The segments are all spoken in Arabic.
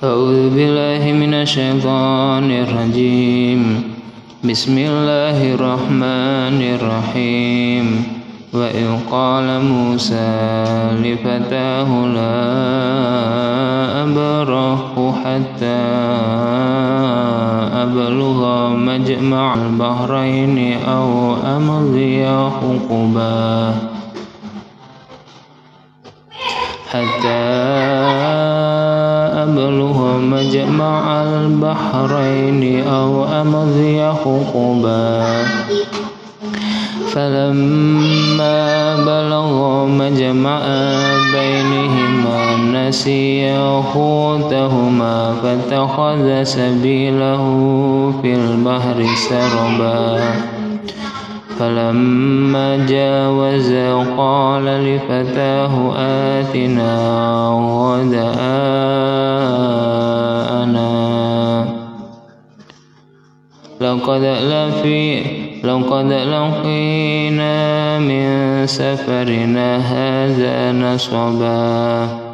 أعوذ بالله من الشيطان الرجيم. بسم الله الرحمن الرحيم. وإذ قال موسى لفتاه لا أبرح حتى أبلغ مجمع البحرين أو أمضي حقبا حتى أبلغ مجمع البحرين أو أمضي حقبا. فلما بلغ مجمع بينهما نسي حوتهما فاتخذ سبيله في البحر سربا. فلما جاوز قال لفتاه آتنا غداءنا. لقد لفي لقد لقينا من سفرنا هذا نصبا.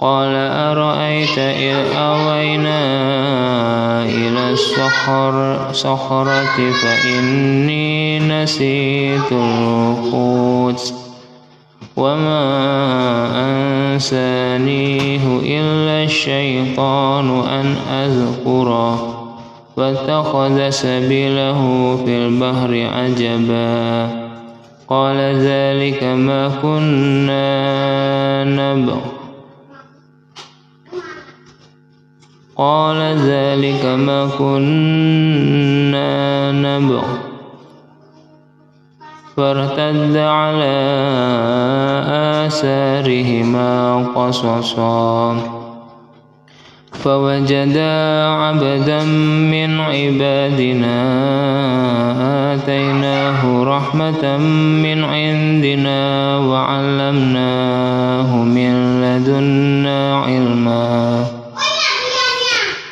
قال أرأيت إذ أوينا إلى الصخر صخرة فإني نسيت الحوت وما أنسانيه إلا الشيطان أن أذكره واتخذ سبيله في البحر عجبا قال ذلك ما كنا نبغ قال ذلك ما كنا نبغ. فارتد على آثارهما قصصا. فوجدا عبدا من عبادنا آتيناه رحمة من عندنا وعلمناه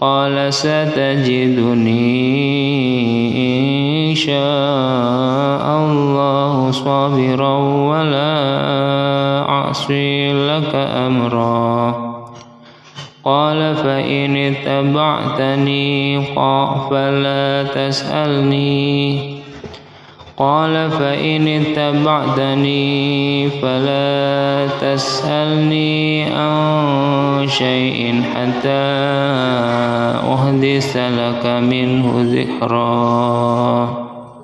قال ستجدني إن شاء الله صابرا ولا أعصي لك أمرا. قال فإن اتبعتني فلا تسألني. قال فإن اتبعتني فلا تسألني عن شيء حتى أحدث لك منه ذكرًا.